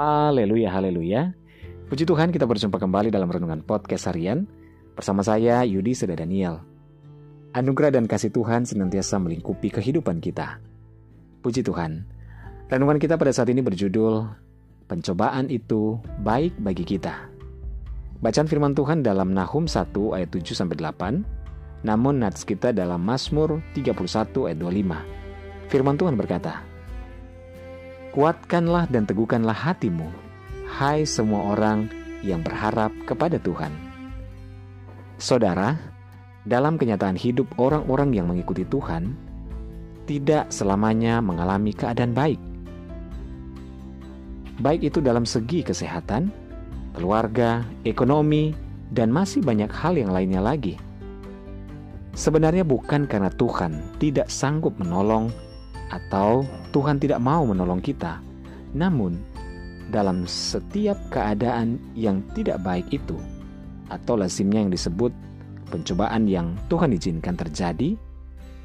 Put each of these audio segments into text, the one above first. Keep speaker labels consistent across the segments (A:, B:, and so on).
A: Haleluya, haleluya. Puji Tuhan kita berjumpa kembali dalam Renungan Podcast Harian bersama saya Yudi Seda Daniel. Anugerah dan kasih Tuhan senantiasa melingkupi kehidupan kita. Puji Tuhan. Renungan kita pada saat ini berjudul Pencobaan itu baik bagi kita. Bacaan firman Tuhan dalam Nahum 1 ayat 7 sampai 8, namun nats kita dalam Mazmur 31 ayat 25. Firman Tuhan berkata, Kuatkanlah dan teguhkanlah hatimu, hai semua orang yang berharap kepada Tuhan. Saudara, dalam kenyataan hidup orang-orang yang mengikuti Tuhan, tidak selamanya mengalami keadaan baik. Baik itu dalam segi kesehatan, keluarga, ekonomi, dan masih banyak hal yang lainnya lagi. Sebenarnya bukan karena Tuhan tidak sanggup menolong atau Tuhan tidak mau menolong kita. Namun, dalam setiap keadaan yang tidak baik itu, atau lazimnya yang disebut pencobaan yang Tuhan izinkan terjadi,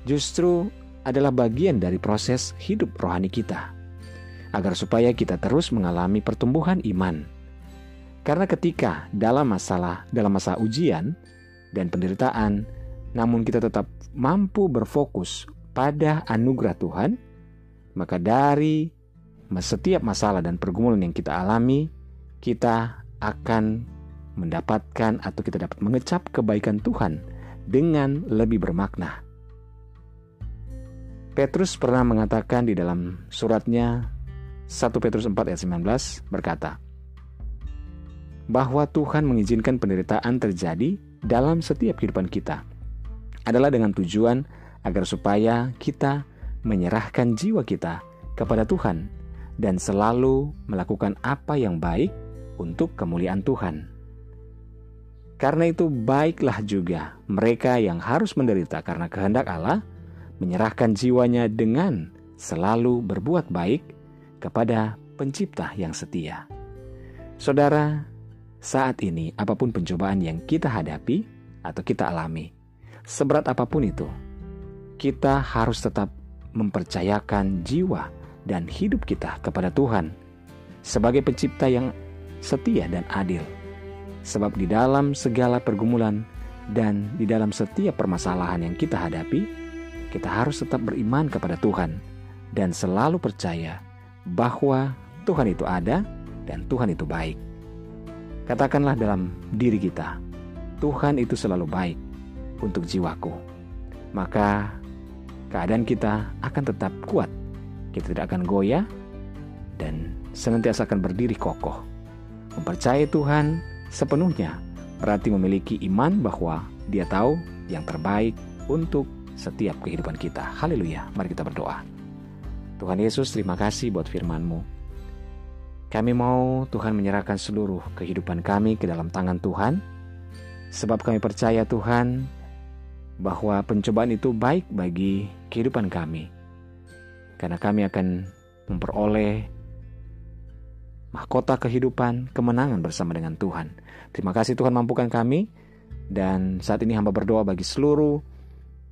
A: justru adalah bagian dari proses hidup rohani kita, agar supaya kita terus mengalami pertumbuhan iman. Karena ketika dalam masalah, dalam masa ujian dan penderitaan, namun kita tetap mampu berfokus pada anugerah Tuhan, maka dari setiap masalah dan pergumulan yang kita alami, kita akan mendapatkan atau kita dapat mengecap kebaikan Tuhan dengan lebih bermakna. Petrus pernah mengatakan di dalam suratnya 1 Petrus 4 ayat 19 berkata, bahwa Tuhan mengizinkan penderitaan terjadi dalam setiap kehidupan kita adalah dengan tujuan agar supaya kita menyerahkan jiwa kita kepada Tuhan dan selalu melakukan apa yang baik untuk kemuliaan Tuhan. Karena itu, baiklah juga mereka yang harus menderita karena kehendak Allah, menyerahkan jiwanya dengan selalu berbuat baik kepada Pencipta yang setia. Saudara, saat ini apa pun pencobaan yang kita hadapi atau kita alami, seberat apa pun itu, kita harus tetap mempercayakan jiwa dan hidup kita kepada Tuhan sebagai pencipta yang setia dan adil. Sebab di dalam segala pergumulan dan di dalam setiap permasalahan yang kita hadapi, kita harus tetap beriman kepada Tuhan dan selalu percaya bahwa Tuhan itu ada dan Tuhan itu baik. Katakanlah dalam diri kita, Tuhan itu selalu baik untuk jiwaku. Maka keadaan kita akan tetap kuat. Kita tidak akan goyah dan senantiasa akan berdiri kokoh. Mempercayai Tuhan sepenuhnya berarti memiliki iman bahwa Dia tahu yang terbaik untuk setiap kehidupan kita. Haleluya. Mari kita berdoa. Tuhan Yesus, terima kasih buat firman-Mu. Kami mau Tuhan menyerahkan seluruh kehidupan kami ke dalam tangan Tuhan. Sebab kami percaya Tuhan, bahwa pencobaan itu baik bagi kehidupan kami, karena kami akan memperoleh mahkota kehidupan, kemenangan bersama dengan Tuhan. Terima kasih Tuhan mampukan kami, dan saat ini hamba berdoa bagi seluruh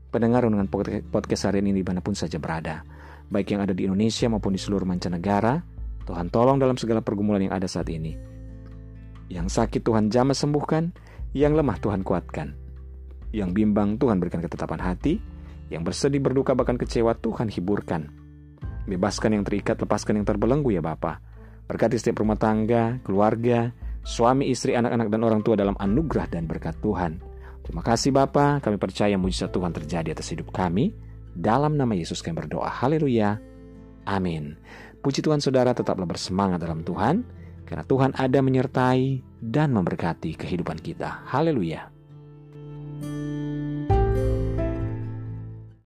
A: pendengar dengan podcast hari ini di mana pun saja berada, baik yang ada di Indonesia maupun di seluruh mancanegara. Tuhan tolong dalam segala pergumulan yang ada saat ini. Yang sakit Tuhan jamah sembuhkan, yang lemah Tuhan kuatkan. Yang bimbang Tuhan berikan ketetapan hati, yang bersedih berduka bahkan kecewa Tuhan hiburkan. Bebaskan yang terikat, lepaskan yang terbelenggu ya Bapa. Berkati setiap rumah tangga, keluarga, suami, istri, anak-anak, dan orang tua dalam anugerah dan berkat Tuhan. Terima kasih Bapa, kami percaya mujizat Tuhan terjadi atas hidup kami. Dalam nama Yesus kami berdoa. Haleluya. Amin. Puji Tuhan saudara tetaplah bersemangat dalam Tuhan, karena Tuhan ada menyertai dan memberkati kehidupan kita. Haleluya.